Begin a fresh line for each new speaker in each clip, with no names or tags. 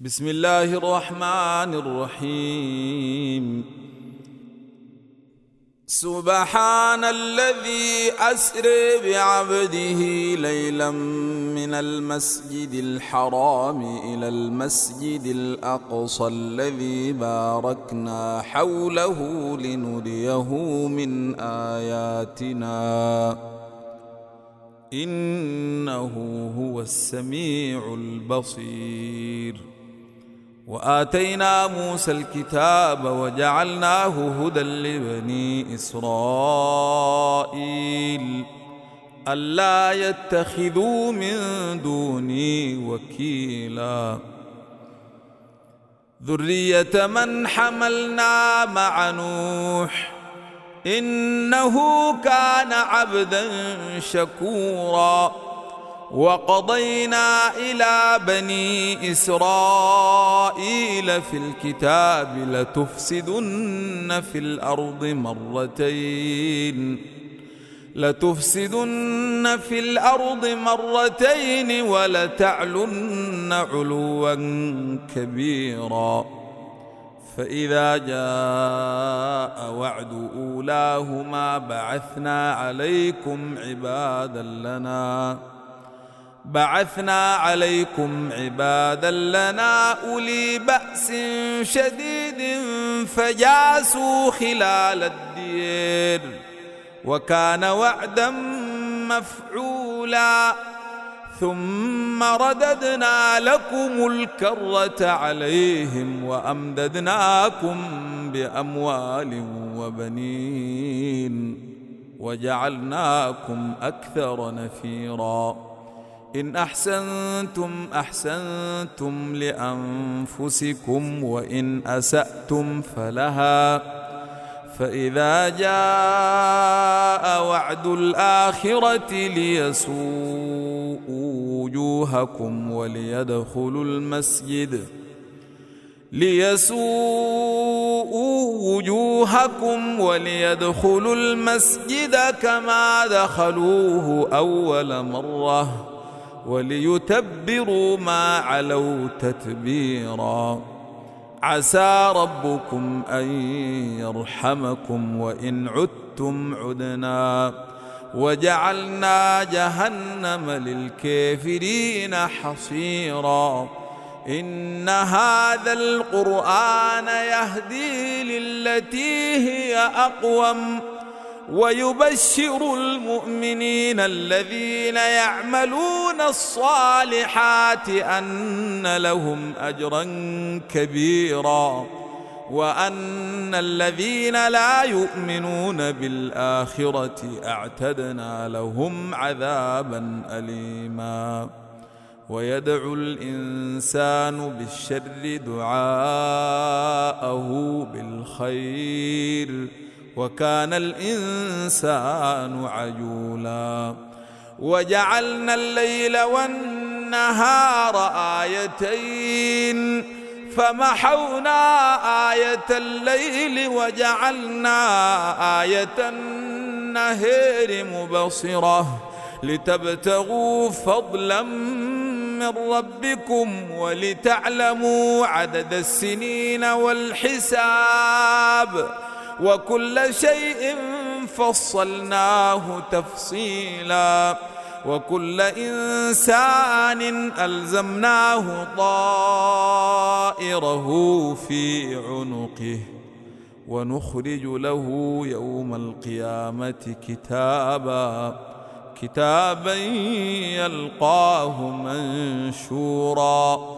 بسم الله الرحمن الرحيم. سبحان الذي أسري بعبده ليلا من المسجد الحرام إلى المسجد الأقصى الذي باركنا حوله لنريه من آياتنا. إنه هو السميع البصير. وآتينا موسى الكتاب وجعلناه هدى لبني إسرائيل ألا يتخذوا من دوني وكيلا. ذرية من حملنا مع نوح إنه كان عبدا شكورا. وقضينا إلى بني إسرائيل في الكتاب لتفسدن في الأرض مرتين. لتفسدن في الأرض مرتين ولتعلن علوا كبيرا. فإذا جاء وعد أولاهما بعثنا عليكم عبادا لنا. بعثنا عليكم عبادا لنا أولي بأس شديد فجاسوا خلال الدير وكان وعدا مفعولا ثم رددنا لكم الكرة عليهم وأمددناكم بأموال وبنين وجعلناكم أكثر نفيرا إن أحسنتم أحسنتم لأنفسكم وإن أسأتم فلها فإذا جاء وعد الآخرة ليسوءوا وجوهكم وليدخلوا المسجد ليسوءوا وجوهكم وليدخلوا المسجد كما دخلوه أول مرة وليتبروا ما علوا تتبيرا. عسى ربكم أن يرحمكم وإن عدتم عدنا. وجعلنا جهنم للكافرين حصيرا. إن هذا القرآن يهدي للتي هي أقوم. ويبشر المؤمنين الذين يعملون الصالحات أن لهم أجرا كبيرا وأن الذين لا يؤمنون بالآخرة أعتدنا لهم عذابا أليما ويدعو الإنسان بالشر دعاءه بالخير وكان الإنسان عجولا وجعلنا الليل والنهار آيتين. فمحونا آية الليل وجعلنا آية النهر مبصرة. لتبتغوا فضلا من ربكم ولتعلموا عدد السنين والحساب. وكل شيء فصلناه تفصيلا. وكل إنسان ألزمناه طائره في عنقه. ونخرج له يوم القيامة كتابا. كتابا يلقاه منشورا.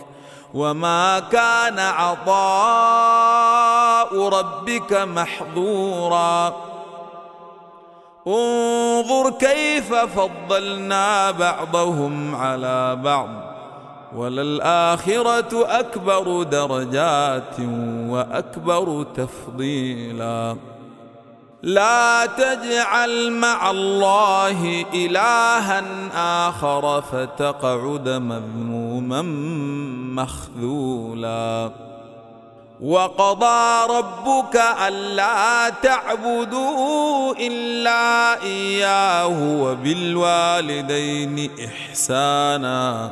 وما كان عطاء ربك محظورا. انظر كيف فضلنا بعضهم على بعض وللآخرة أكبر درجات وأكبر تفضيلا. لا تجعل مع الله إلها آخر فتقعد مذموما مخذولا. وقضى ربك ألا تعبدوا إلا إياه وبالوالدين إحسانا.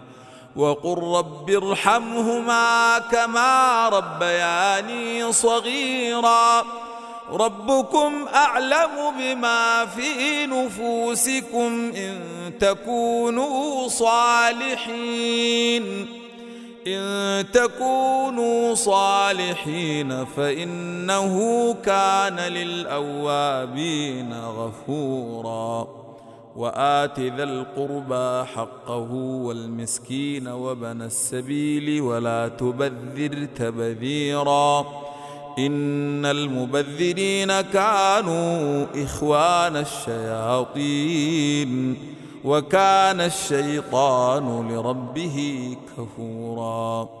وقل رب ارحمهما كما ربياني صغيرا. ربكم أعلم بما في نفوسكم إن تكونوا صالحين. إن تكونوا صالحين فإنه كان للأوابين غفورا. وآت ذا القربى حقه والمسكين وبن السبيل ولا تبذر تبذيرا إن المبذرين كانوا إخوان الشياطين وكان الشيطان لربه كفورا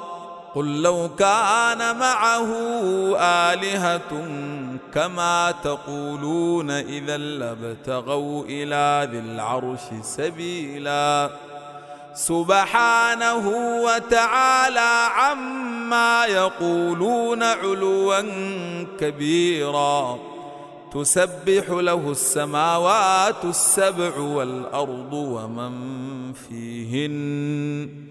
قل لو كان معه آلهة كما تقولون إذا لابتغوا إلى ذي العرش سبيلا. سبحانه وتعالى عما يقولون علوا كبيرا. تسبح له السماوات السبع والأرض ومن فيهن.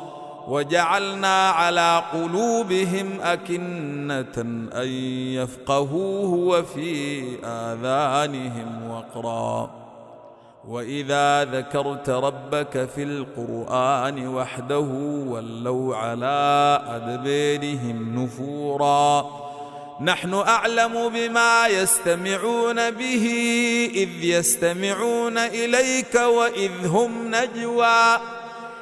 وجعلنا على قلوبهم أكنة أن يفقهوه وفي آذانهم وقرا. وإذا ذكرت ربك في القرآن وحده ولوا على ادبيرهم نفورا. نحن أعلم بما يستمعون به إذ يستمعون إليك وإذ هم نجوى.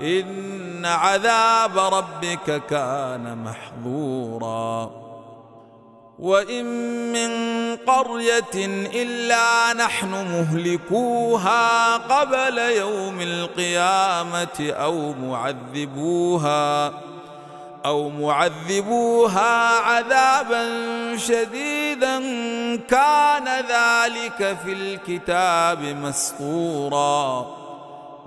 إن عذاب ربك كان محظورا. وإن من قرية إلا نحن مهلكوها قبل يوم القيامة أو معذبوها أو معذبوها عذابا شديدا كان ذلك في الكتاب مسطورا.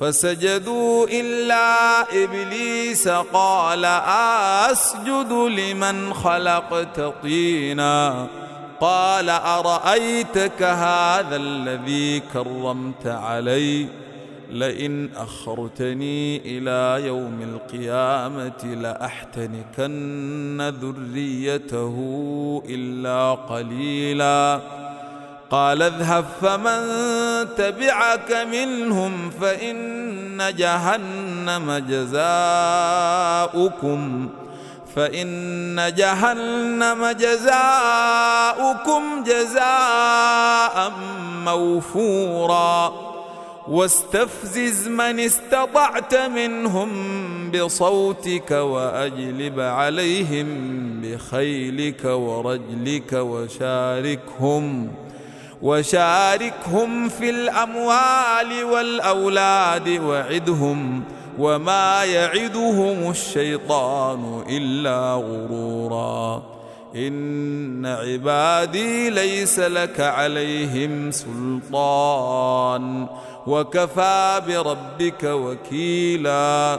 فسجدوا إلا إبليس قال أسجد لمن خلقت طينا. قال أرأيتك هذا الذي كرمت علي؟ لئن أخرتني إلى يوم القيامة لأحتنكن ذريته إلا قليلا. قال اذهب فمن تبعك منهم فإن جهنم جزاؤكم فإن جهنم جزاؤكم جزاء موفورا. واستفزز من استطعت منهم بصوتك وأجلب عليهم بخيلك ورجلك وشاركهم. وشاركهم في الأموال والأولاد وعدهم وما يعدهم الشيطان إلا غرورا. إن عبادي ليس لك عليهم سلطان. وكفى بربك وكيلا.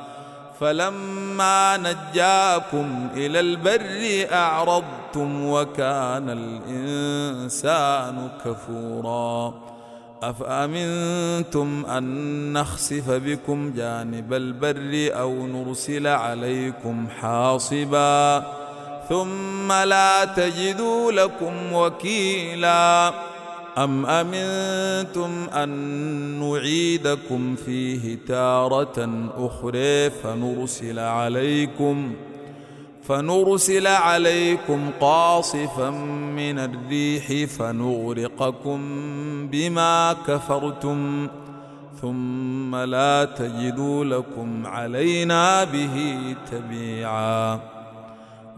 فلما نجاكم إلى البر أعرضتم وكان الإنسان كفورا. أفأمنتم أن نخسف بكم جانب البر أو نرسل عليكم حاصبا؟ ثم لا تجدوا لكم وكيلا. أم أمنتم أن نعيدكم فيه تارة أخرى فنرسل عليكم فنرسل عليكم قاصفا من الريح فنغرقكم بما كفرتم ثم لا تجدوا لكم علينا به تبيعا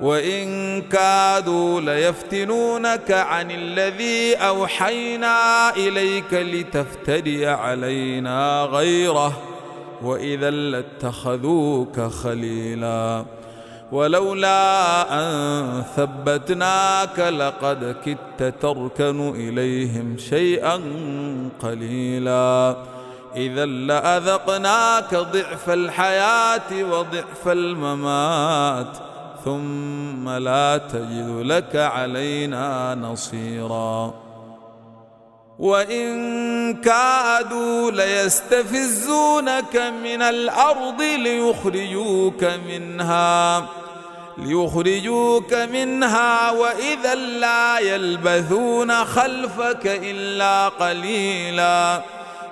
وإن كادوا ليفتنونك عن الذي أوحينا إليك لتفتري علينا غيره وإذا لاتخذوك خليلا ولولا أن ثبتناك لقد كدت تركن إليهم شيئا قليلا إذا لأذقناك ضعف الحياة وضعف الممات ثم لا تجد لك علينا نصيرا. وإن كادوا ليستفزونك من الأرض ليخرجوك منها ليخرجوك منها وإذا لا يلبثون خلفك إلا قليلا.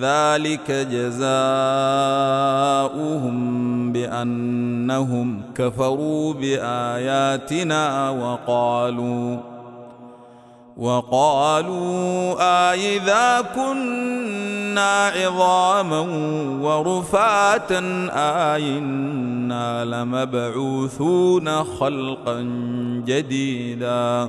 ذلك جزاؤهم بأنهم كفروا بآياتنا وقالوا وقالوا أإذا كنا عظاما ورفاتا أئنا لمبعوثون خلقا جديدا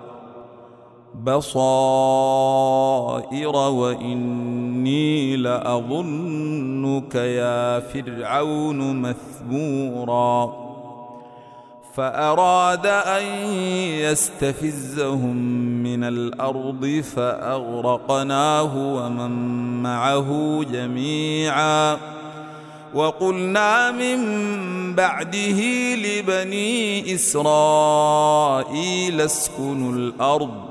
بصائر وإني لأظنك يا فرعون مثبورا. فأراد أن يستفزهم من الأرض فأغرقناه ومن معه جميعا. وقلنا من بعده لبني إسرائيل اسكنوا الأرض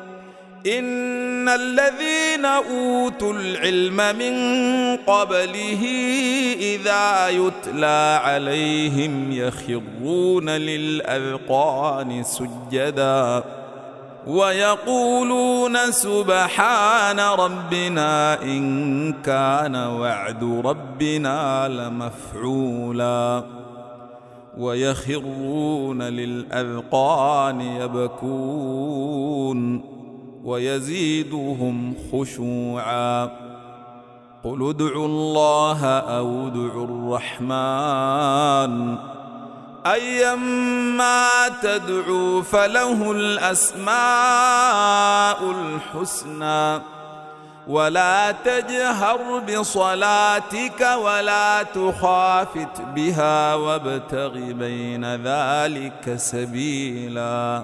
إن الذين أوتوا العلم من قبله إذا يتلى عليهم يخرون للأذقان سجدا ويقولون سبحان ربنا إن كان وعد ربنا لمفعولا ويخرون للأذقان يبكون ويزيدهم خشوعا. قل ادعوا الله أو ادعوا الرحمن. ايما تدعوا فله الاسماء الحسنى. ولا تجهر بصلاتك ولا تخافت بها وابتغ بين ذلك سبيلا.